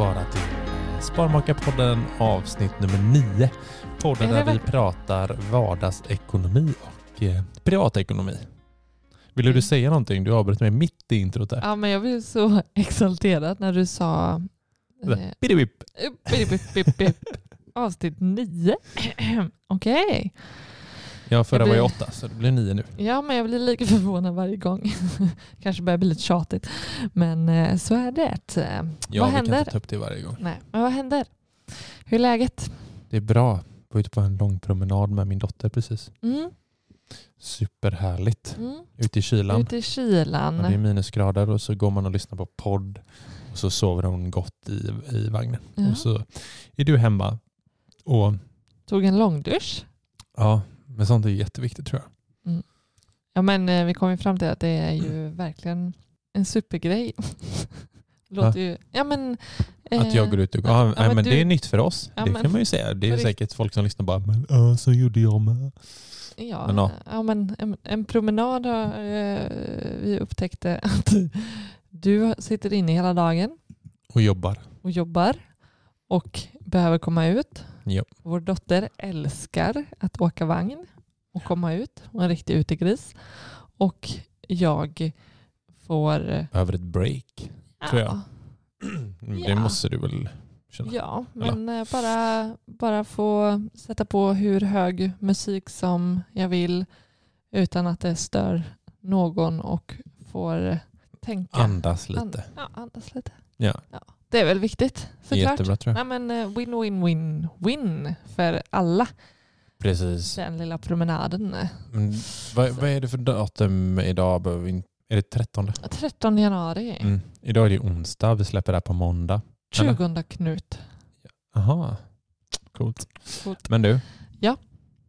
Vara till eh, Sparmakarpodden avsnitt nummer nio. Podden Är det där vi pratar vardagsekonomi och eh, privatekonomi. Ville Mm. du säga någonting? Du avbröt mig mitt i introt där. Ja, men jag blev så exalterad när du sa eh, Bidibip. bip, bip, bip, bip. avsnitt nio. Okej. Ja, förra Jag var blir- jag åtta så det blir nio nu. Ja, men jag blir lika förvånad varje gång. Kanske börjar bli lite tjatigt. Men eh, så är det. Eh, Ja, vad vi kan händer? inte ta upp det varje gång. Nej, men vad händer? Hur är läget? Det är bra. Jag var ute på en lång promenad med min dotter precis. Mm, Superhärligt. mm. Ute i kylan. Ute i kylan. Ja, det är minusgrader och så går man och lyssnar på podd och så sover hon gott i, i vagnen. Ja. Och så är du hemma. Och Tog en långdusch. ja, men sånt är jätteviktigt tror jag. Ja, men eh, vi kom ju fram till att det är ju verkligen en supergrej. Låter ju... Ja, men... Att eh, jag går ut och går. ja, Ja, nej, men men du- det är nytt för oss. Ja, det men- kan man ju säga. Det är säkert folk som lyssnar bara, men ja, så gjorde jag med. Ja, Men ja. ja, men en, en promenad har eh, vi upptäckte att du sitter inne hela dagen Och jobbar. och jobbar och behöver komma ut. Ja. Vår dotter älskar att åka vagn och komma ut. Hon är en riktig utegris. Och jag får... eh, Behöver ett break. Tror jag. Det Ja. måste du väl känna? Ja, men eh, bara, bara få sätta på hur hög musik som jag vill utan att det stör någon och får tänka. Andas lite. And, ja, andas lite. Ja. Det är väl viktigt såklart. Jättebra tror jag. Nej, men eh, win, win, win, win för alla. Precis. Den lilla promenaden. Men, vad, vad är det för datum idag? Är det 13? 13 januari. Mm. Idag är det onsdag. Vi släpper det här på måndag. 20 Knut. Aha, coolt. Coolt. Men du.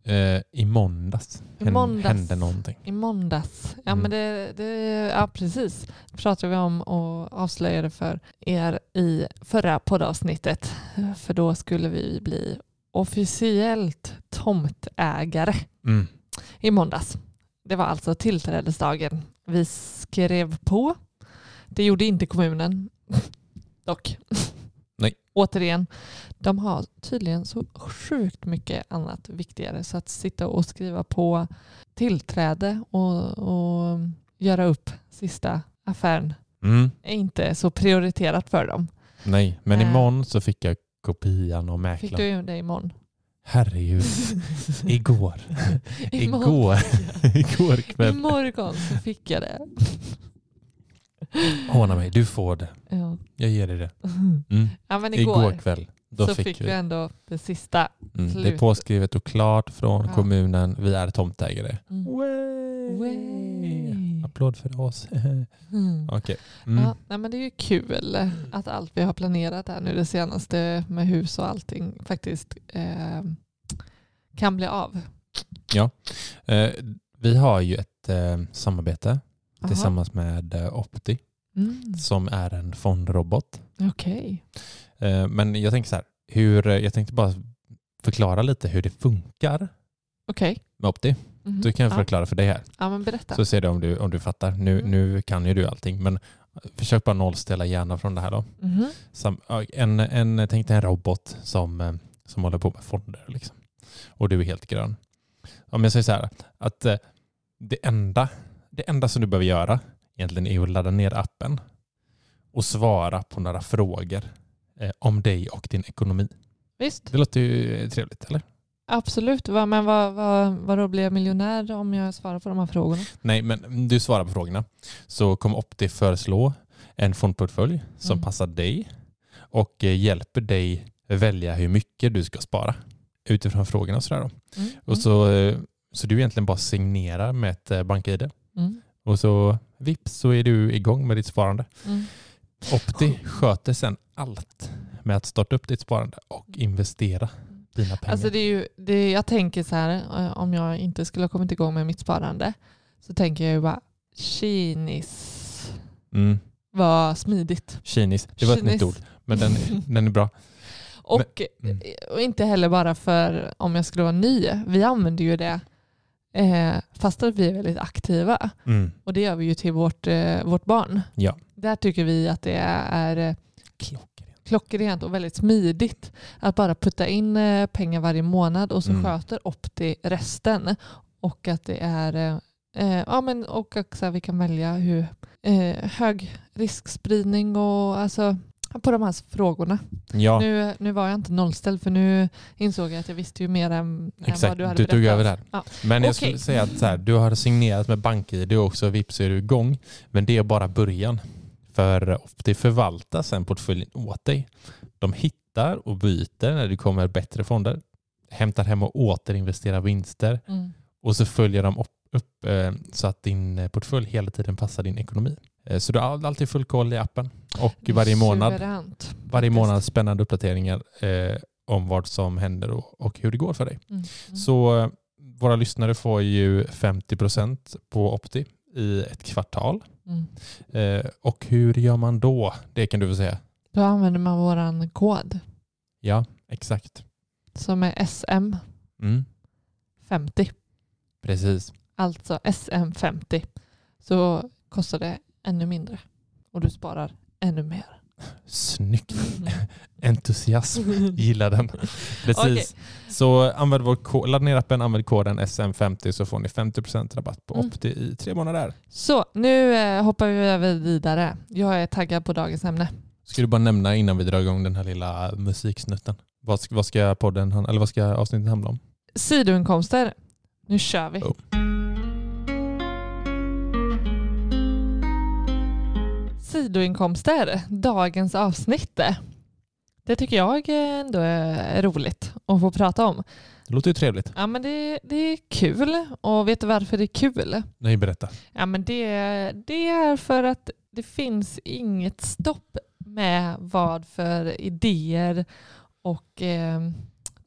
Eh, I måndags, I måndags. hände någonting. I måndags. Ja, Mm. men det, det, ja precis. Det pratade vi om och avslöjade för er i förra poddavsnittet. För då skulle vi bli officiellt tomtägare Mm. i måndags. Det var alltså tillträdesdagen. Vi skrev på. Det gjorde inte kommunen. Dock. Återigen, de har tydligen så sjukt mycket annat viktigare. Så att sitta och skriva på tillträde och, och göra upp sista affären Mm. är inte så prioriterat för dem. Nej, men Eh. imorgon så fick jag kopian och Fick mäklaren. du ju det imorgon? Herregud. Igår. Igår. Igår kväll. Imorgon så fick jag det. Ordna mig, du får det. Ja. Jag ger dig det. Mm. Ja, men Igår, igår, kväll. Då så fick, fick vi. vi ändå det sista. Mm. Det är påskrivet och klart från Ja. kommunen. Vi är tomtägare. Mm. Way. Way. Applåd för oss. Mm. Okej. Mm. Ja, nej, men det är ju kul att allt vi har planerat här nu det senaste med hus och allting faktiskt eh, kan bli av. Eh, vi har ju ett eh, samarbete Aha. tillsammans med eh, Opti Mm. som är en fondrobot. Okej. Eh, men jag tänker så här, hur, jag tänkte bara förklara lite hur det funkar Okej. med Opti. Mhm. Då kan jag ja. förklara för dig här. ja, men berätta. Så ser du om du, om du fattar. Nu, Mm. nu kan ju du allting men försök bara nollställa hjärnan från det här då. Sam, ja, en, en, tänk dig en robot som, eh, som håller på med fonder. Liksom. Och du är helt grön. Om jag säger så här, att eh, det enda, det enda som du behöver göra egentligen är att ladda ner appen och svara på några frågor eh, om dig och din ekonomi. Visst, Det låter ju trevligt, eller? absolut. Men vad, vad, vad då blir jag miljonär om jag svarar på de här frågorna? Nej, men du svarar på frågorna. Så kommer Opti föreslå en fondportfölj som Mm. passar dig och eh, hjälper dig välja hur mycket du ska spara utifrån frågorna och sådär. Mm. Och så, eh, så du egentligen bara signerar med ett bank-id Mm. Och så vips så är du igång med ditt sparande. Mm. Opti sköter sen allt med att starta upp ditt sparande och investera dina pengar. Alltså det är ju, det, jag tänker så här, eh, om jag inte skulle ha kommit igång med mitt sparande så tänker jag ju bara, kinis, mm. vad smidigt. Kinis, det var ett Kinis. nytt ord. Men den, den är bra. Och, mm. och inte heller bara för om jag skulle vara ny. Vi använder ju det eh, fast att vi är väldigt aktiva. Mm. Och det gör vi ju till vårt, eh, vårt barn. Ja. Där tycker vi att det är eh, Klockrent. klockrent och väldigt smidigt att bara putta in eh, pengar varje månad och så Mm. sköter Opti resten. Och att det är eh, eh, ja, men och också att vi kan välja hur hög riskspridning och alltså på de här frågorna. Ja, Nu, nu var jag inte nollställd för nu insåg jag att jag visste ju mer än, än exakt. vad du Du, hade tog berättat. över där. Ja. Men jag Okej. skulle säga att så här, du har signerat med BankID också vips är du igång. Men det är bara början. För Opti förvaltar sen portföljen åt dig. De hittar och byter när det kommer bättre fonder. Hämtar hem och återinvesterar vinster. Mm. Och så följer de upp, upp eh, så att din eh, portfölj hela tiden passar din ekonomi. Eh, så du har all- alltid full koll i appen. Och varje månad, varje månad spännande uppdateringar eh, om vad som händer och, hur det går för dig. Mm. Mm. Så eh, våra lyssnare får ju 50% på Opti i ett kvartal. Mm. Och hur gör man då? Det kan du väl säga? Då använder man våran kod Ja, exakt. som är SM50. Mm, precis. Alltså SM50. Så kostar det ännu mindre. Och du sparar ännu mer. Snyggt. Entusiasm. Gillar den. Precis. Okej. Så använd vår ko- ladda ner appen, använd koden SM50 så får ni 50% rabatt på Mm. Opti i tre månader. Så nu eh, hoppar vi över vidare. Jag är taggad på dagens ämne. Ska du bara nämna innan vi drar igång den här lilla musiksnutten. Vad ska, vad ska podden, eller vad ska avsnittet handla om? Sidoinkomster. Nu kör vi. Oh. Sidoinkomster, dagens avsnitt. Det tycker jag ändå är roligt att få prata om. Det låter ju trevligt. Ja, men det, det är kul. Och vet du varför det är kul? Nej, berätta. Ja, men det, det är för att det finns inget stopp med vad för idéer och eh,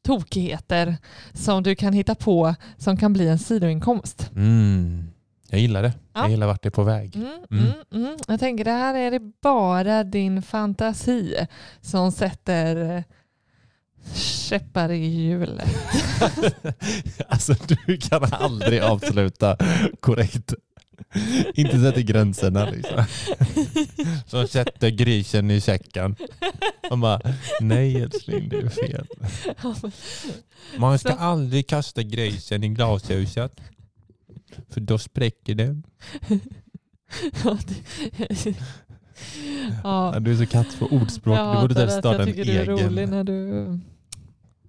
tokigheter som du kan hitta på som kan bli en sidoinkomst. Mm. Jag gillar det. Ja. Jag gillar vart det är på väg. Mm, Mm. mm. Mm, Jag tänker det här är det bara din fantasi som sätter eh, käppar i hjulet. alltså du kan aldrig avsluta korrekt. Inte sätta gränserna liksom. Som sätter grisen i säcken. Man bara, nej älskling det är fel. Man ska aldrig kasta grisen i glashuset. För då spräcker det. Ja, det- ja. Du är så katt på ordspråk. Jag du borde typ starta jag en tycker du är rolig egen. när du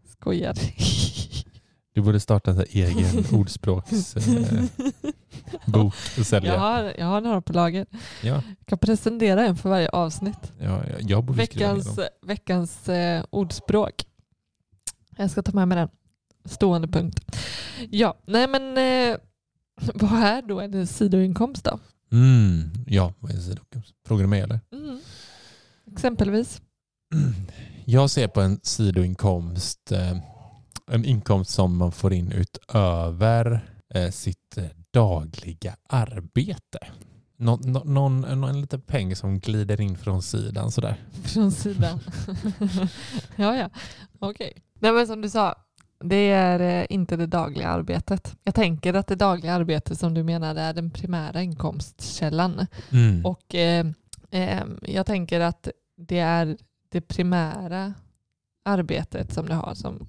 skojar. Du borde starta en egen ordspråks eh, och Jag sälja. har, jag har några på lager. Ja, Jag kan presentera en för varje avsnitt. ja, ja, jag borde Veckans, dem. veckans eh, ordspråk. Jag ska ta med mig den. Stående punkt. Ja, nej men eh, vad är då en sidoinkomst då? Mm, ja, vad är en sidoinkomst? Frågar du mig eller? Mm. Exempelvis. Jag ser på en sidoinkomst eh, en inkomst som man får in utöver eh, sitt dagliga arbete. Nå, nå, någon, någon, en liten peng som glider in från sidan sådär. Från sidan. ja, ja. Okej. Nej, men som du sa, det är eh, inte det dagliga arbetet. Jag tänker att det dagliga arbetet som du menade är den primära inkomstkällan. Mm. Och eh, eh, jag tänker att det är det primära arbetet som du har som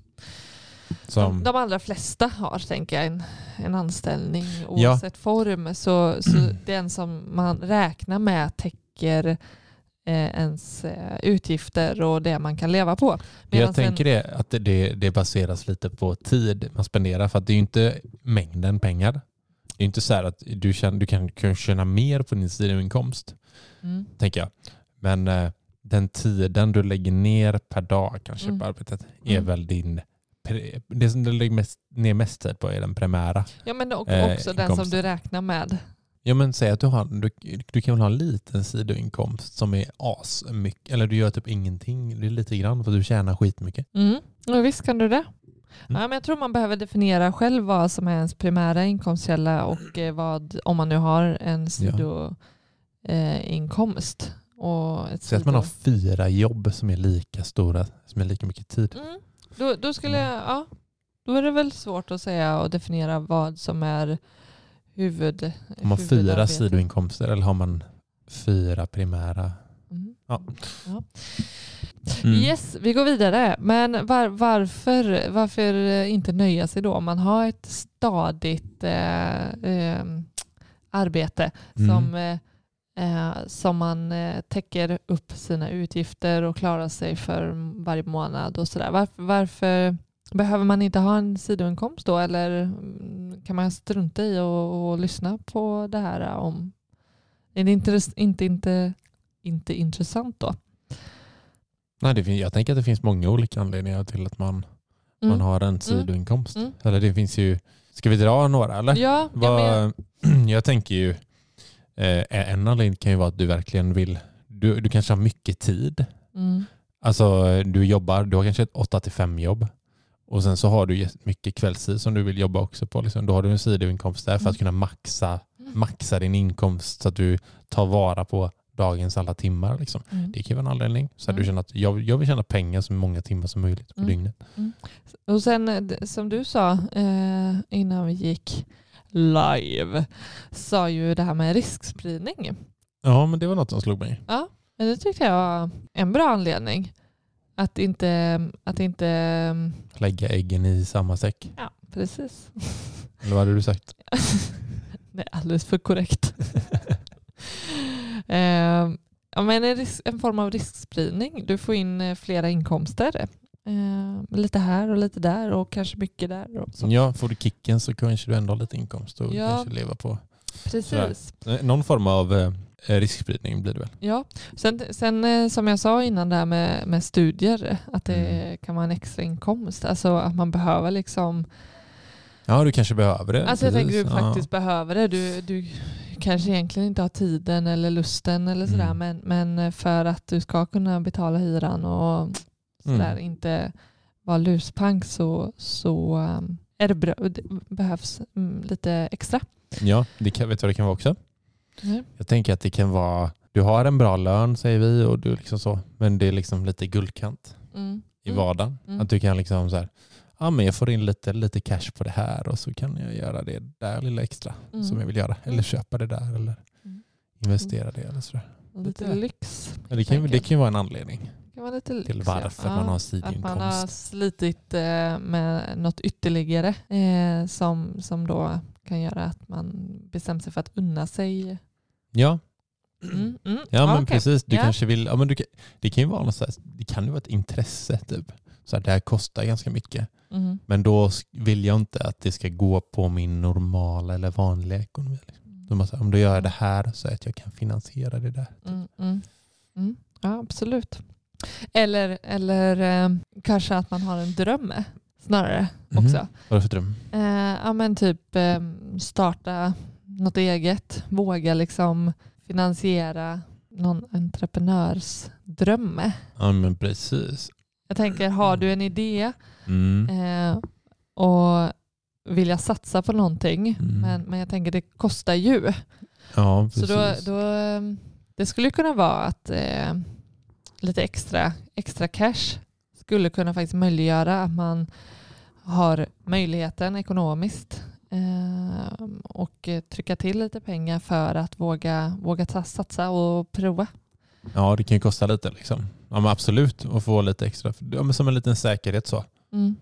som, de, de allra flesta har, tänker jag, en, en anställning Ja. oavsett form. Så, så den som man räknar med täcker ens eh, utgifter och det man kan leva på. Medan jag tänker det, att det, det, baseras lite på tid man spenderar för att det är ju inte mängden pengar. Det är inte så här att du, känner, du kan, kan tjäna mer på din sidoinkomst, mm, tänker jag. Men eh, den tiden du lägger ner per dag kanske Mm. på arbetet är Mm. väl din det som du lägger mest, ner mest tid på är den primära. ja, men eh, också den som du räknar med. Ja men säg att du, har, du, du kan väl ha en liten sidoinkomst som är as mycket, eller du gör typ ingenting, det är lite grann för du tjänar skitmycket. Mm. Ja, visst kan du det. Mm. Ja, men jag tror man behöver definiera själv vad som är ens primära inkomstkälla och eh, vad, om man nu har en sidoinkomst. Eh, inkomst och ett Säg att man har fyra jobb som är lika stora, som är lika mycket tid. Mm. Då, då skulle jag, ja, då är det väl svårt att säga och definiera vad som är huvud, Har man fyra sidoinkomster eller har man fyra primära? Mm. Ja. Ja. Mm. Yes, vi går vidare. Men var, varför, varför inte nöja sig då om man har ett stadigt eh, eh, arbete Mm. som, eh, eh, som man eh, täcker upp sina utgifter och klarar sig för varje månad och sådär. Varför, varför behöver man inte ha en sidoinkomst då eller mm, kan man strunta i och, och lyssna på det här om är det inte, inte, inte, inte intressant då? Nej, det finns, jag tänker att det finns många olika anledningar till att man, Mm. man har en sidoinkomst. Mm. Eller det finns ju, ska vi dra några eller? Ja, Vad, jag tänker ju, eh, en anledning kan ju vara att du verkligen vill, du, du kanske har mycket tid. mm, Alltså du jobbar, du har kanske ett 8 till 5 jobb och sen så har du mycket kvällstid som du vill jobba också på. Liksom. Då har du en sidoinkomst där för Mm. att kunna maxa, maxa din inkomst så att du tar vara på dagens alla timmar. Liksom. mm. Det kan ju vara en anledning. Så att Mm. du känner att jag, jag vill tjäna pengar så många timmar som möjligt på Mm. dygnet. Och sen eh, som du sa eh, innan vi gick live sa ju det här med riskspridning. Ja, men det var något som slog mig. Ja, men det tyckte jag var en bra anledning. Att inte, att inte, Lägga äggen i samma säck. ja precis. Eller vad hade du sagt? Det är alldeles för korrekt. eh, men en, risk, en form av riskspridning. Du får in eh, flera inkomster. Eh, lite här och lite där och kanske mycket där. Och så. Ja, får du kicken så kanske du ändå har lite inkomst och Ja. kanske leva på. Precis. Eh, Någon form av eh, riskspridning blir det väl? Ja, sen, sen eh, som jag sa innan där med, med studier, att det Mm. kan vara en extra inkomst. Alltså att man behöver liksom, Ja, du kanske behöver det. alltså jag tänker du Ja. faktiskt behöver det. Du, du kanske egentligen inte har tiden eller lusten eller sådär, Mm. men, men för att du ska kunna betala hyran och sådär, Mm. inte vara luspank så, så är det bra, det behövs mm, lite extra. Ja, det kan, vet du vad det kan vara också? Jag tänker att det kan vara, du har en bra lön säger vi och du liksom så, men det är liksom lite guldkant Mm. i Mm. vardagen. Mm. Att du kan liksom så här, ja men jag får in lite, lite cash på det här och så kan jag göra det där lilla extra Mm. som jag vill göra. Eller köpa det där eller investera det eller sådär. Lite Lite. lyx. Ja, det, kan, det kan ju vara en anledning lyx, till ja. varför Ja. man har Att sidoinkomst. man har slitit eh, med något ytterligare eh, som, som då kan göra att man bestämmer sig för att unna sig. Ja, Mm, mm. Ja men okej. precis, du Ja. kanske vill, ja, men du, det kan ju vara något så här, det kan ju vara ett intresse typ. Så här, det här kostar ganska mycket. Mm. Men då vill jag inte att det ska gå på min normala eller vanliga ekonomi. liksom. Då måste, om då gör det här så att jag kan finansiera det där. typ. Mm, mm. Mm. Ja, absolut. Eller, eller eh, kanske att man har en dröm snarare Mhm. också. Vad är det för dröm? Eh, ja, men typ eh, starta något eget, våga liksom finansiera någon entreprenörs dröm. Ja men precis. Jag tänker, har du en idé Mm. eh, och vill jag satsa på någonting, Mm. men, men jag tänker det kostar ju. Ja Så precis. då, då, eh, det skulle kunna vara att eh, lite extra, extra cash skulle kunna faktiskt möjliggöra att man har möjligheten ekonomiskt och eh, trycka till lite pengar för att våga, våga satsa och prova. Ja det kan ju kosta lite liksom. Ja men absolut att få lite extra. Ja, som en liten säkerhet så. Mm.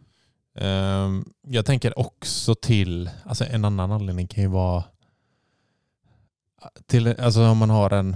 Ehm, jag tänker också till, alltså en annan anledning kan ju vara till, alltså om man har en,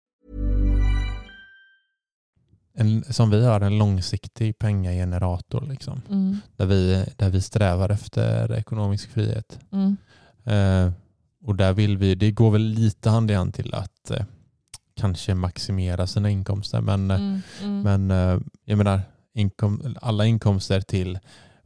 En, som vi har, en långsiktig pengagenerator liksom. Mm. Där vi, där vi strävar efter ekonomisk frihet. Mm. Eh, och där vill vi, det går väl lite hand i hand till att eh, kanske maximera sina inkomster. Men, eh, Mm. Mm. men eh, jag menar, inkom, alla inkomster till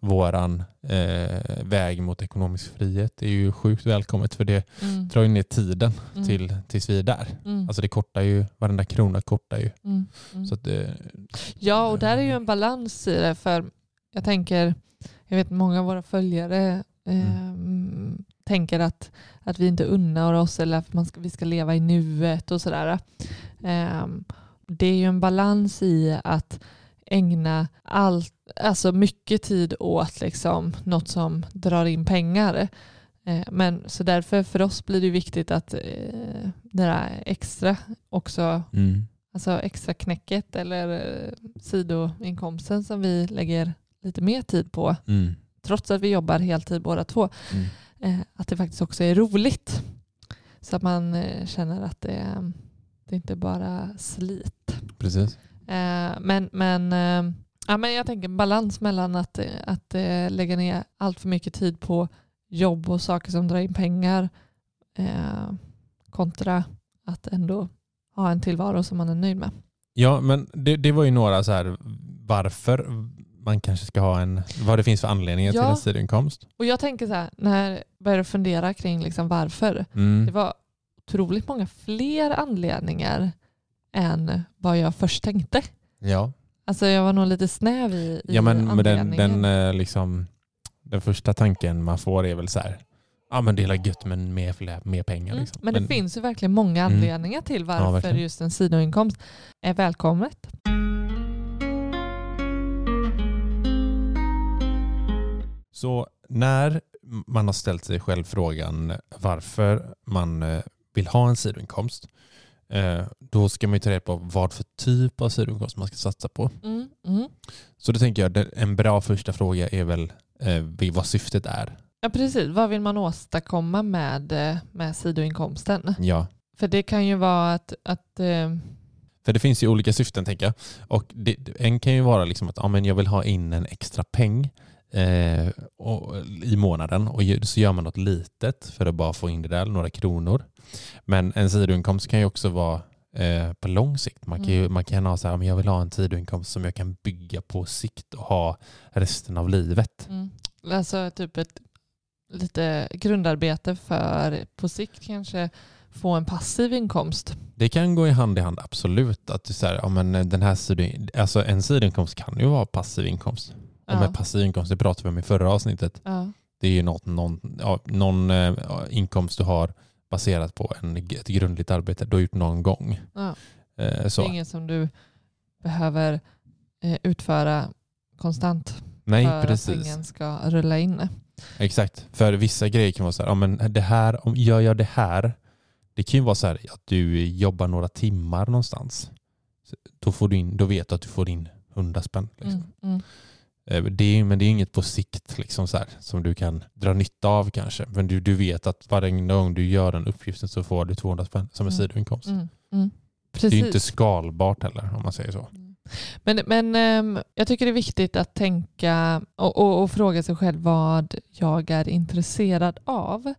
våran eh, väg mot ekonomisk frihet är ju sjukt välkommet för det Mm. drar ju ner tiden Mm. till, tills vi är där. Mm. Alltså det kortar ju, varenda krona kortar ju. Mm. Mm. Så att det, Ja, och där är ju en balans i det. För jag tänker, jag vet många av våra följare eh, tänker att, att vi inte unnar oss eller att man ska, vi ska leva i nuet och sådär. Eh, det är ju en balans i att ägna allt, alltså mycket tid åt liksom något som drar in pengar. Eh, Men så därför för oss blir det viktigt att eh, det där extra också mm. Alltså extra knäcket eller eh, sidoinkomsten som vi lägger lite mer tid på, Mm. trots att vi jobbar heltid båda två, Mm. eh, att det faktiskt också är roligt. Så att man eh, känner att det, det är inte bara slit. Precis. Eh, Men, men, eh, ja, men jag tänker balans mellan att, eh, att lägga ner allt för mycket tid på jobb och saker som drar in pengar kontra att ändå ha en tillvaro som man är nöjd med. Ja, men det, det var ju några så här varför man kanske ska ha en, vad det finns för anledningar till Ja. en sidoinkomst. Och jag tänker så här, när jag började fundera kring liksom varför, Mm. det var otroligt många fler anledningar än vad jag först tänkte. Ja, Alltså jag var nog lite snäv i, i ja men med den, anledningen. den, eh, liksom, den första tanken man får är väl så här, ja men det är gött men mer, mer pengar. Mm, Liksom. Men det finns ju verkligen många Mm. anledningar till Ja, varför verkligen. just en sidoinkomst är välkommet. Så när man har ställt sig själv frågan varför man eh, vill ha en sidoinkomst, då ska man ju ta reda på vad för typ av sidoinkomst man ska satsa på. Mm, mm. Så då tänker jag en bra första fråga är väl eh, vad syftet är. Ja precis, vad vill man åstadkomma med, eh, med sidoinkomsten? Ja, För det kan ju vara att, att eh, för det finns ju olika syften tänker jag. Och det, en kan ju vara liksom att ja, men jag vill ha in en extra peng eh, och, i månaden och så gör man något litet för att bara få in det där, några kronor. Men en sidoinkomst kan ju också vara eh, på lång sikt. Man kan, ju, man kan ha så här, men jag vill ha en sidoinkomst som jag kan bygga på sikt och ha resten av livet. mm, alltså typ ett lite grundarbete för på sikt kanske få en passiv inkomst. Det kan gå i hand i hand, absolut. Att är så här, ja, men den här sido, alltså en sidoinkomst kan ju vara passiv inkomst. Och med passiv inkomst, det pratade vi om i förra avsnittet. Det är ju något, någon, ja, någon eh, inkomst du har baserat på en, ett grundligt arbete du har gjort någon gång. Eh, Det så. är inget som du behöver eh, utföra konstant Nej, för att precis. pengen ska rulla in. Exakt. För vissa grejer kan vara så här, ja, men det här, om gör jag det här, det kan ju vara så här att du jobbar några timmar någonstans. Då, får du in, då vet du att du får in 100 spänn. Liksom. Mm, mm. Eh, Det är, men det är inget på sikt liksom så här, som du kan dra nytta av kanske. Men du, du vet att varje gång du gör den uppgiften så får du 200 spänn som en Mm. sidoinkomst. Mm, mm. Det är inte skalbart heller om man säger så. Men, men ehm, jag tycker det är viktigt att tänka och, och, och fråga sig själv vad jag är intresserad av.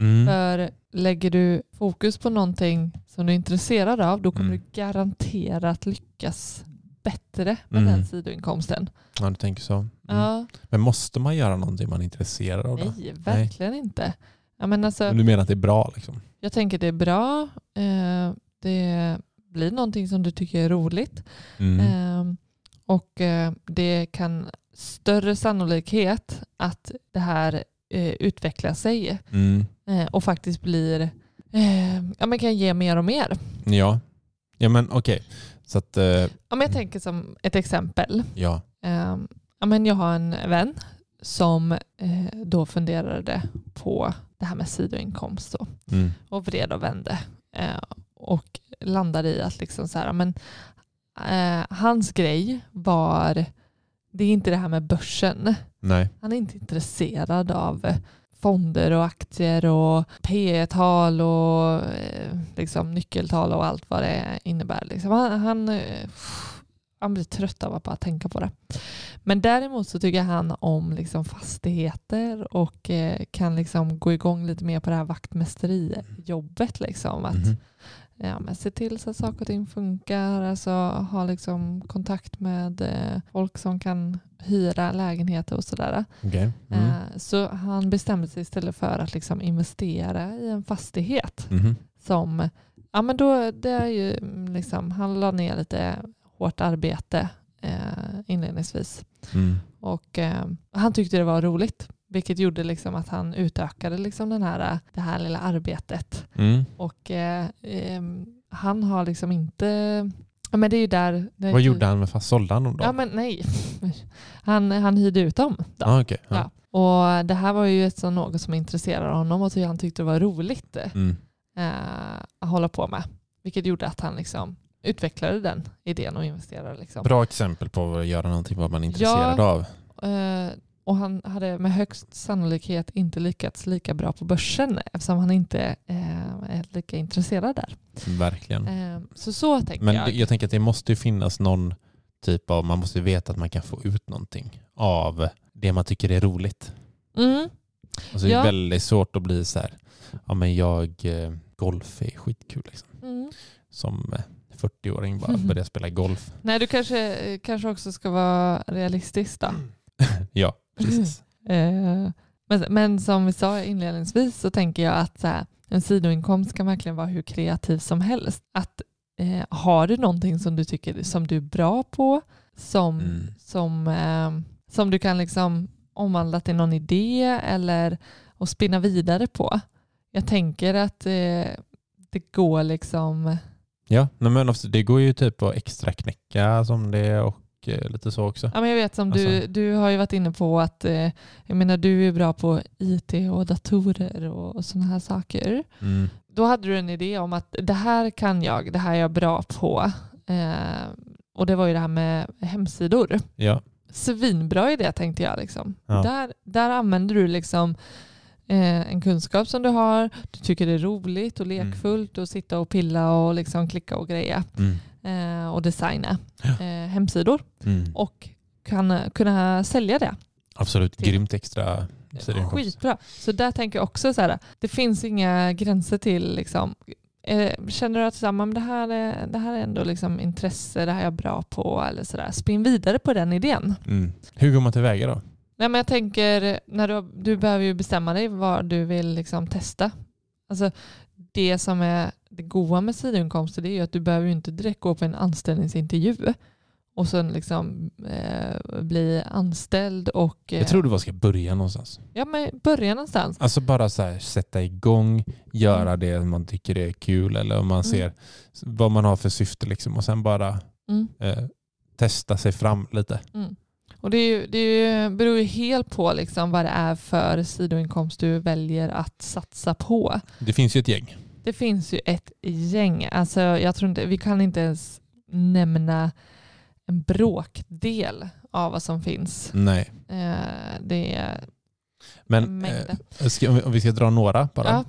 Mm. För lägger du fokus på någonting som du är intresserad av, då kommer Mm. du garanterat lyckas bättre med Mm. den sidoinkomsten. Ja, du tänker så. Mm. Ja, Men måste man göra någonting man är intresserad av? Då? nej, verkligen inte. Ja, men alltså, Men Du menar att det är bra? Liksom? jag tänker det är bra. Eh, det blir någonting som du tycker är roligt. Mm. Ehm, och eh, det kan större sannolikhet att det här eh, utvecklar sig Mm. och faktiskt blir, ja men kan ge mer och mer. Ja. ja, men okej. Så att, eh, Ja, men jag tänker som ett exempel. ja. Ehm, ja, men jag har en vän som eh, då funderade på det här med sidoinkomst då, Mm. och vred och vände eh, och landade i att liksom så här, men, eh, hans grej var, det är inte det här med börsen. Nej. Han är inte intresserad av eh, fonder och aktier och P tal och eh, liksom nyckeltal och allt vad det innebär. Liksom. Han, han, eh, han blir trött av att bara tänka på det. Men däremot så tycker han om liksom fastigheter och eh, kan liksom gå igång lite mer på det här vaktmästerijobbet. Liksom. Att, Mhm ja, men se till så att saker och ting funkar, alltså ha liksom kontakt med eh, folk som kan hyra lägenheter och sådär. Mm. Eh, så han bestämde sig istället för att liksom investera i en fastighet Mhm. som, ja men då, det är ju mm, liksom, han la ner lite hårt arbete eh, inledningsvis Mm. och eh, han tyckte det var roligt. Vilket gjorde liksom att han utökade liksom den här, det här lilla arbetet. Mm. Och eh, ehm, han har liksom inte... Ja, men det är ju där... det Vad gjorde han med fast Sålde han dem då? Ja, men nej. Han, han hyrde ut dem. Då. ah, okej. Ja. Ja. Och det här var ju ett sånt något som intresserade honom och han tyckte det var roligt Mm. eh, att hålla på med. Vilket gjorde att han liksom utvecklade den idén och investerade. Liksom. Bra exempel på att göra någonting vad man är intresserad av. Eh, och han hade med högst sannolikhet inte lyckats lika bra på börsen eftersom han inte eh, är lika intresserad där. Verkligen. Eh, så så tänker Men jag. jag tänker att det måste ju finnas någon typ av, man måste veta att man kan få ut någonting av det man tycker är roligt. Mm. Alltså det är väldigt svårt att bli så här, ja men jag, eh, golf är skitkul liksom. Mm. Som eh, 40-åring bara Mhm. börja spela golf. Nej, du kanske, kanske också ska vara realistisk då. Ja, precis. Eh, men, men som vi sa inledningsvis så tänker jag att så här, en sidoinkomst kan verkligen vara hur kreativ som helst. Att eh, har du någonting som du tycker som du är bra på, som, Mm. som, eh, som du kan liksom omvandla till någon idé eller och spinna vidare på. Jag tänker att eh, det går liksom Ja, men också, det går ju typ att extra knäcka som det och eh, lite så också. Ja, men jag vet som du, Alltså- du har ju varit inne på att eh, jag menar, du är bra på IT och datorer och, och sådana här saker. Mm. Då hade du en idé om att det här kan jag, det här är jag bra på. Eh, och det var ju det här med hemsidor. Ja, Svinbra idé tänkte jag. Liksom. Ja. Där, där använder du liksom eh, en kunskap som du har, du tycker det är roligt och lekfullt att sitta och pilla och liksom klicka och greja mm. Eh, och designa Ja. eh, hemsidor Mm. och kan, kunna sälja det. absolut. till- Grymt extra. Skitbra. Så där tänker jag också så här, det finns inga gränser till liksom, eh, känner du att så här, det, här är, det här är ändå liksom intresse, det här är jag bra på eller sådär. Spinn vidare på den idén. Mm. Hur går man tillväga då? Nej, men jag tänker, när du, du behöver ju bestämma dig vad du vill liksom testa. Alltså, det som är det goda med sidoinkomster det är ju att du behöver ju inte direkt gå på en anställningsintervju och sen liksom eh, bli anställd och... Eh, Jag tror du bara ska börja någonstans. Ja, men börja någonstans. Alltså bara så här, sätta igång, göra det man tycker är kul eller om man Mm. ser vad man har för syfte liksom och sen bara Mm. eh, testa sig fram lite. Och det, är ju, det är ju, beror ju helt på liksom vad det är för sidoinkomst du väljer att satsa på. Det finns ju ett gäng. Det finns ju ett gäng. Alltså, jag tror inte, vi kan inte ens nämna en bråkdel av vad som finns. Nej. Eh, det är Men eh, om vi- ska dra några bara, Ja.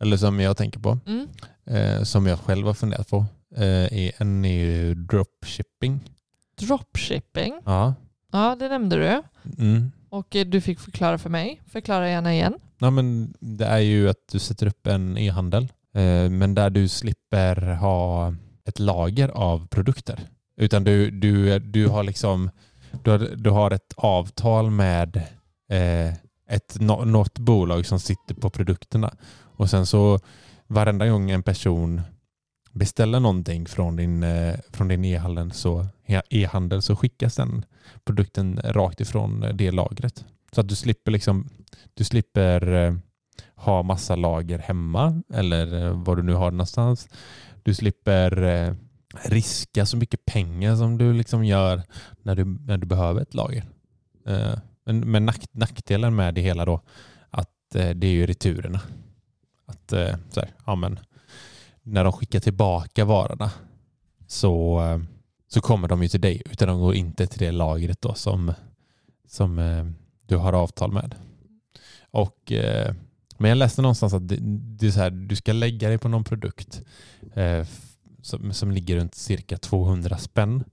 eller som jag tänker på, Mm. eh, som jag själv har funderat på, eh, är en är ju dropshipping. Dropshipping. Ja. Ja, det nämnde du. Mm. Och du fick förklara för mig. Förklara gärna igen. Ja, men det är ju att du sätter upp en e-handel, eh, Eh, men där du slipper ha ett lager av produkter. Utan du, du, du har liksom du har, du har ett avtal med eh, ett, något bolag som sitter på produkterna. Och sen så varenda gång en person beställer någonting från din, eh, från din e-handel så, e-handel så skickas den produkten rakt ifrån det lagret. Så att du slipper liksom du slipper eh, ha massa lager hemma eller var vad du nu har någonstans. Du slipper eh, riska så mycket pengar som du liksom gör när du, när du behöver ett lager. Eh, men, men nack, nackdelen med det hela då att det är ju returerna. Att så här, ja, men, när de skickar tillbaka varorna så, så kommer de ju till dig utan de går inte till det lagret då som, som du har avtal med. Och, men jag läste någonstans att det, det är så här, du ska lägga dig på någon produkt eh, som, som ligger runt cirka 200 spänn.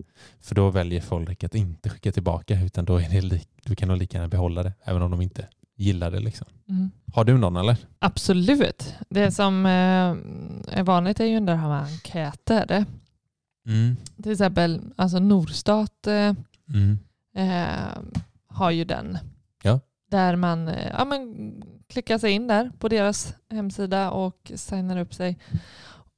För då väljer folk att inte skicka tillbaka utan då är det li, du kan nog lika gärna behålla det även om de inte gillar det. Liksom. Mm. Har du någon eller? Absolut. Det som eh, är vanligt är ju det här med enkäter. Mm. Till exempel alltså Norstat eh, Mm. eh, har ju den. Ja. Där man ja, men, klickar sig in där på deras hemsida och signar upp sig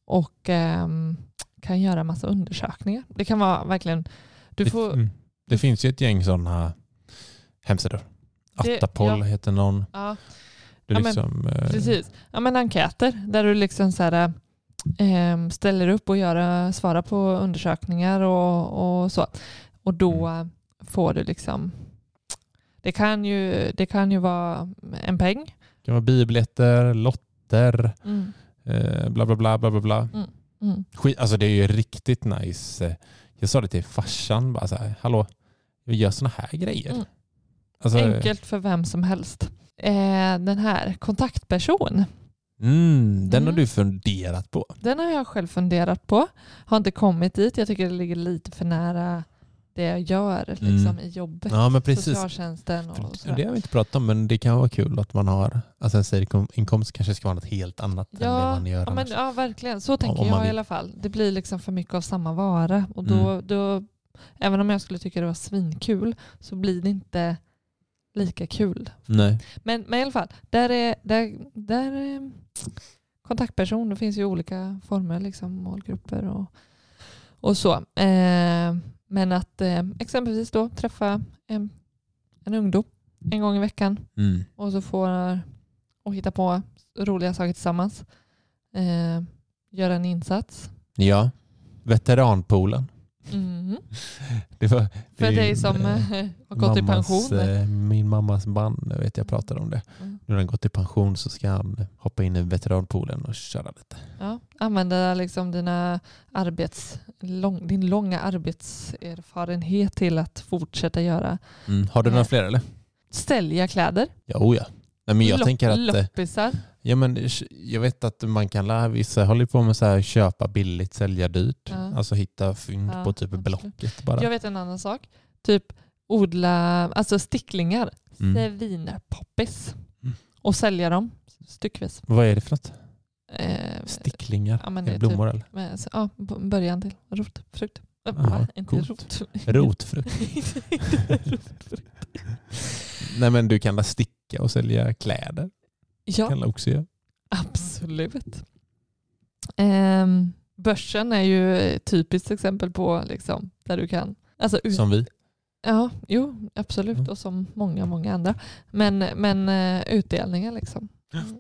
och ehm, kan göra massa undersökningar. Det kan vara verkligen... Du Det, får, mm. det finns ju ett gäng sådana hemsidor. Det- Attapol ja. heter någon. ja, Du Ja, men liksom, eh, precis. Ja, men enkäter där du liksom så här, ehm, ställer upp och gör, svarar på undersökningar och, och så. Och då Mm. får du liksom... Det kan, ju, det kan ju vara en peng. Kan vara biobiljetter, lotter, Mm. eh, bla bla bla bla bla. bla. Mm. Skit, alltså det är ju riktigt nice. Jag sa det till farsan, bara så här, hallå, vi gör såna här grejer. Mm. Alltså, Enkelt för vem som helst. Eh, den här kontaktperson, Mm, den har Mm. du funderat på. den har jag själv funderat på. Har inte kommit dit. Jag tycker det ligger lite för nära det jag gör liksom, Mm. i jobbet. Ja men precis. Socialtjänsten och sådär. det har vi inte pratat om men det kan vara kul att man har, alltså en sidoinkomst kanske ska vara något helt annat än det Ja, man gör ja, men, ja, verkligen. Så tänker om man jag i alla fall. Det blir liksom för mycket av samma vara. Och då, Mm. då, även om jag skulle tycka det var svinkul så blir det inte lika kul. Nej. Men, men i alla fall, där är, där, där är kontaktperson. Det finns ju olika former, liksom, målgrupper och, och så. Eh, men att eh, exempelvis då träffa en, en ungdom en gång i veckan Mm. och så får och hitta på roliga saker tillsammans. Eh, göra en insats. Ja, veteranpoolen. Mm. Det var, För det är dig som eh, har gått i mammas, pension. eh, Min mammas man, jag vet jag pratade om det. Mm. När han gått i pension så ska han hoppa in i veteranpoolen och köra lite. Ja, använda liksom dina arbets, lång, din långa arbetserfarenhet till att fortsätta göra. Mm. Har du några Eh. fler eller? Sälja kläder. Ja, oh ja. Nej, men jag Lopp- tänker att, eh, Loppisar. ja, men, jag vet att man kan lära, vissa håller på med så här, köpa billigt, sälja dyrt. Ja. Alltså hitta fynd Ja, på typ absolut. Blocket bara. Jag vet en annan sak. Typ odla alltså sticklingar. Mm. Svinpoppis. Mm. Och sälja dem styckvis. Vad är det för något? Eh, Sticklingar? Ja, är blommor eller? med, så, ja, början till rotfrukt. Eh, Va? Inte rot. Rotfrukt? Rotfrukt. Nej men du kan sticka och sälja kläder. ja, Kan du också göra. absolut. Ehm, börsen är ju typiskt exempel på liksom, där du kan... Alltså, Som vi. Ja, jo, absolut. Mm. Och som många, många andra. Men, men eh, utdelningar liksom.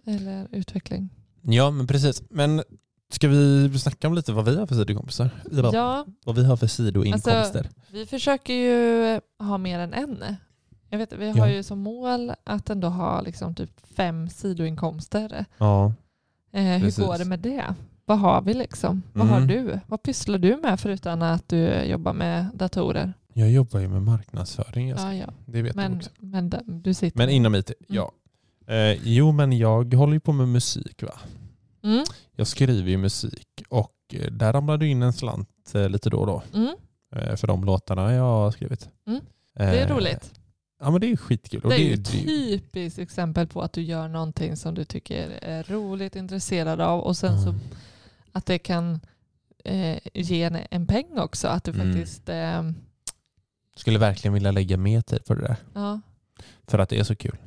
Eller utveckling. Ja men precis. Men Ska vi snacka om lite vad vi har för sidokompisar? Ja, Vad vi har för sidoinkomster? Alltså, vi försöker ju ha mer än en. Jag vet, vi har Ja. ju som mål att ändå ha liksom typ fem sidoinkomster. ja. Eh, hur Precis. går det med det? Vad har vi liksom? Vad har Mm. du? Vad pysslar du med förutom att du jobbar med datorer? Jag jobbar ju med marknadsföring. Alltså. Ja, ja. Det vet du Men, också. men du sitter... Men inom IT, ja. Eh, jo, men jag håller ju på med musik. va? Mm, Jag skriver ju musik och eh, där ramlar det in en slant eh, lite då och då mm, eh, för de låtarna jag har skrivit. Mm. det är roligt. Ja, men det är skitkul. Det är ju det- typiskt exempel på att du gör någonting som du tycker är roligt, intresserad av och sen så Mm. att det kan eh, ge en, en peng också. Att du Mm. faktiskt... Eh, skulle verkligen vilja lägga mer tid på det där. ja. För att det är så kul.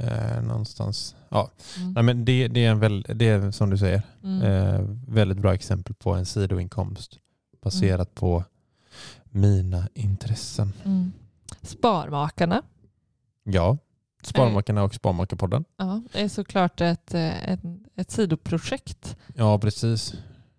Eh, någonstans. Ja. Mm. Nej, men det, det, är en väl, det är som du säger Mm. eh, väldigt bra exempel på en sidoinkomst baserat på mina intressen. Mm. Sparmakarna. Ja, Sparmakarna och Sparmakarpodden. Ja, det är såklart ett, eh, ett, ett sidoprojekt. Ja, precis.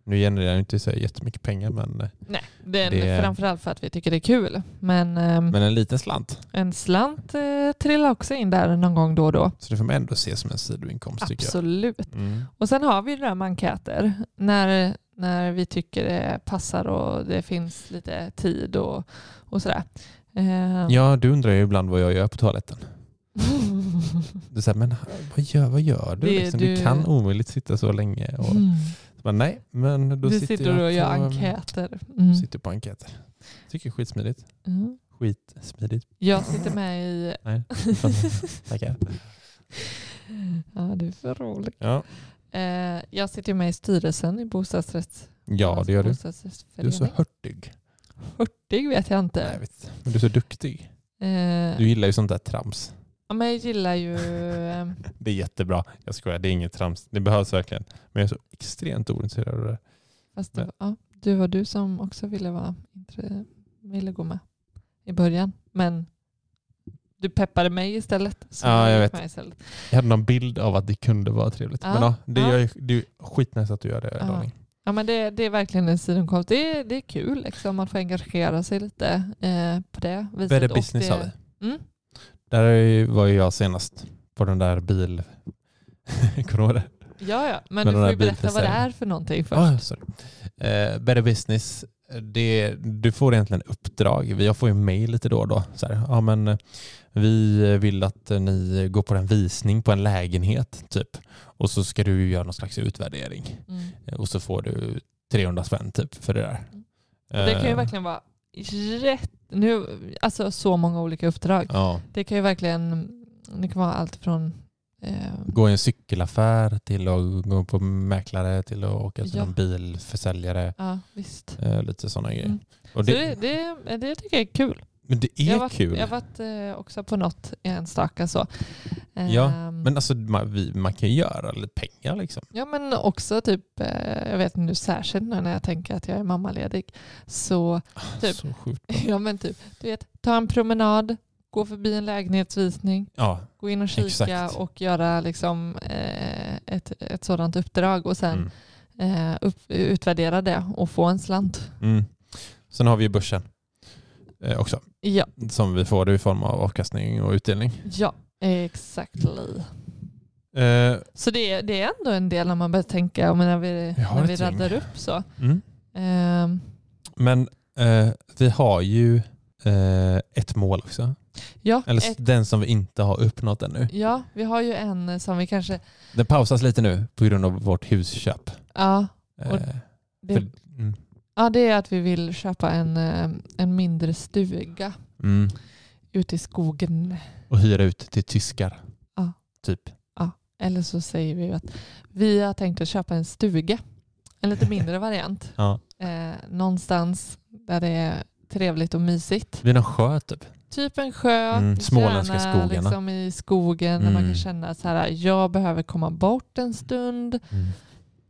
Nu genererar det inte så jättemycket pengar men, eh, Nej, det är Det- framförallt för att vi tycker det är kul. Men, ehm, men en liten slant. en slant eh, trillar också in där någon gång då och då. Så det får man ändå se som en sidoinkomst tycker Absolut. jag. Mm. Och sen har vi det där med enkäter. När, när vi tycker det passar och det finns lite tid och, och sådär. Eh, Ja, du undrar ju ibland vad jag gör på toaletten. Du säger, men vad gör, vad gör du? Det- liksom, du... du- kan omöjligt sitta så länge. Och, Mm. Så bara, nej, men då Du sitter, sitter och jag gör på, enkäter. Mm. Sitter på enkäter. Tycker det är skitsmidigt. Mm. Skitsmidigt. Jag sitter med i... Nej, tackar. Ja, du är för rolig. Ja. Eh, jag sitter med i styrelsen i bostadsrätts... ja, det gör du. Du är så hurtig. Hurtig vet jag inte. Nej, jag vet. Men du är så duktig. Eh, Du gillar ju sånt där trams. Ja, men jag gillar ju... eh, Det är jättebra. Jag skojar, det är inget trams. Det behövs verkligen. Men jag är så extremt ointresserad av det. Fast det, ja, du var du som också ville, vara, ville gå med i början. Men du peppade mig istället. Så Ja, jag vet. Istället. Jag hade någon bild av att det kunde vara trevligt. Ja, Men ja, det, ja. Ju- det är skitnice att du gör det, Ja. Ja, men det, det är verkligen en sidoinkomst. Det är, det är kul liksom, man får engagera sig lite eh, på det viset. Better business det, har vi. Mm. Där var ju jag senast på den där bil... Kommer du? Ja, ja, men Men du får ju berätta vad det är för någonting först. Ah, sorry. Eh, better business, det, du får egentligen uppdrag. Jag får ju mail lite då och då. Så här, ja, men, eh, vi vill att ni går på en visning på en lägenhet typ. Och så ska du göra någon slags utvärdering. Mm. Och så får du 300 spänn typ för det där. Och det kan ju Eh, verkligen vara rätt... Nu, alltså så många olika uppdrag. Ja. Det kan ju verkligen... Det kan vara allt från... Eh, Gå i en cykelaffär till att gå på mäklare till att åka till Ja. en bilförsäljare. ja, visst. Eh, lite sådana grejer. Mm. Och Så det, det, det, det tycker jag är kul. Men det är jag varit, kul. Jag har varit eh, också på något enstaka så. Ja, Ehm, Men alltså man, vi, man kan ju göra lite pengar liksom. Ja men också typ, eh, jag vet nu särskilt nu när jag tänker att jag är mammaledig. Så Typ. Så sjukt bra. ja men typ, du vet, ta en promenad, gå förbi en lägenhetsvisning, Ja, gå in och kika Exakt. och göra liksom, eh, ett, ett sådant uppdrag och sen mm. upp, utvärdera det och få en slant. Mm. Sen har vi ju börsen också. Ja, Som vi får i form av avkastning och utdelning. ja exactly. Eh, Så det, är- det är ändå en del när man börjar tänka, när vi, Vi när vi raddar upp så. mm. Ehm, Men eh, vi har ju eh, ett mål också. ja, Eller ett, den som vi inte har uppnått ännu. ja, vi har ju en som vi kanske, Den pausas lite nu på grund av vårt husköp. ja, Eh, Och det, för, mm, Ja, det är att vi vill köpa en, eh, en mindre stuga mm. ute i skogen. Och hyra ut till tyskar. Ja. Typ. Eller så säger vi att vi har tänkt att köpa en stuga. En lite mindre variant. Ja. Eh, någonstans där det är trevligt och mysigt. Vid någon sjö typ. Typ en sjö, Mm, småländska gärna skogarna. Liksom i skogen där man Mm. kan känna så här, jag behöver komma bort en stund.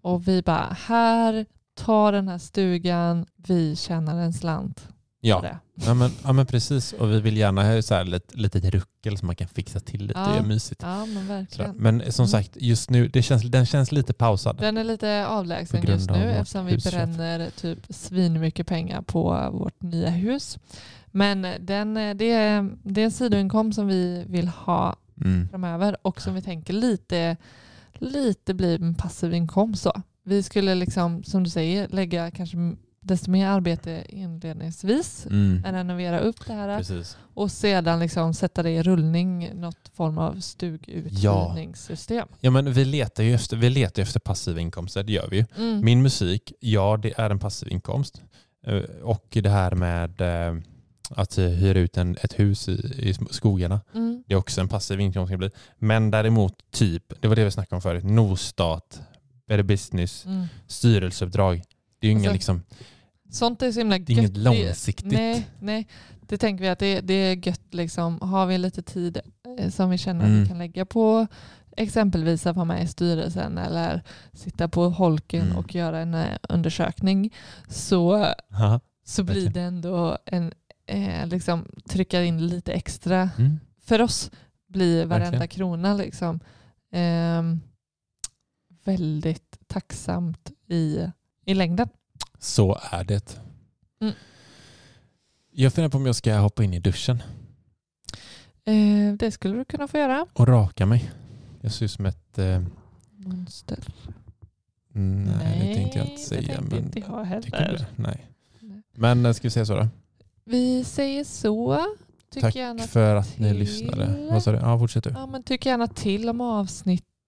Och vi bara, här, ta den här stugan, vi tjänar en slant. Ja. Ja men, ja men precis, och vi vill gärna ha så här lite, litet ruckel som man kan fixa till lite och Ja. göra mysigt. Ja, men verkligen. Men som Mm. sagt, just nu, det känns, den känns lite pausad. Den är lite avlägsen just nu eftersom vi husköp. bränner typ svinmycket pengar på vårt nya hus. Men den, det, är, det är en sidoinkomst som vi vill ha Mm. framöver och som vi tänker lite, lite blir en passiv inkomst. Så. Vi skulle liksom, som du säger, lägga kanske desto mer arbete inledningsvis, Mm. renovera upp det här Precis. och sedan liksom sätta det i rullning, något form av stuguthyrningssystem. Ja men vi letar ju efter, vi letar efter passiva inkomster, det gör vi ju. Mm. Min musik, ja det är en passiv inkomst. Eh, Och det här med eh, att hyra ut en, ett hus i, i skogarna, Mm. det är också en passiv inkomst. kan det bli. Men däremot typ, det var det vi snackade om förut, Norstat, Better Business, Mm. styrelseuppdrag. Det är ju inga Alltså, liksom, Sånt är så himla är inget gött. långsiktigt. Nej, nej, det tänker vi att det, det är gött. Liksom. Har vi lite tid eh, som vi känner att Mm. vi kan lägga på exempelvis att vara med i styrelsen eller sitta på holken Mm. och göra en eh, undersökning så, Haha. så blir Verkligen. det ändå en, eh, liksom, trycka in lite extra. Mm. För oss blir varenda Verkligen. krona liksom, ehm, väldigt tacksamt i, i längden. Så är det. Mm. Jag funderar på om jag ska hoppa in i duschen Eh, det skulle du kunna få göra. och raka mig. Jag ser ut som ett... Eh, Monster. nej, det tänkte jag inte det säga. tänkte Men inte jag heller. du? Nej. Nej. Men eh, ska vi säga så då? Vi säger så. Tyck Tack för att ni till. lyssnade. Vad sa du? Ja, fortsätt du. Ja, men tyck gärna till om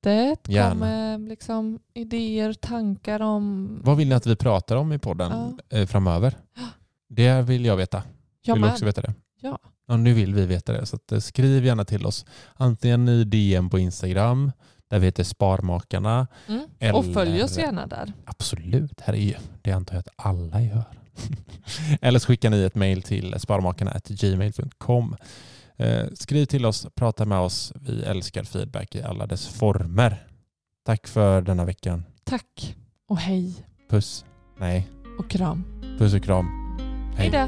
avsnittet. Gärna. Kom med liksom, idéer, tankar om... Vad vill ni att vi pratar om i podden eh, framöver? Det vill jag veta. Jag vill du också veta det? Ja. Ja, nu vill vi veta det. Så eh, skriv gärna till oss. Antingen i DM på Instagram, där vi heter Sparmakarna. Mm. Och Eller- följ oss gärna där. Absolut, här är ju, det antar jag att alla gör. Eller så skickar ni ett mejl till sparmakarna.gmail.com. Eh, skriv till oss, prata med oss. Vi älskar feedback i alla dess former. Tack för denna veckan. Tack och hej Puss. Nej, och kram. puss och kram. Hej då.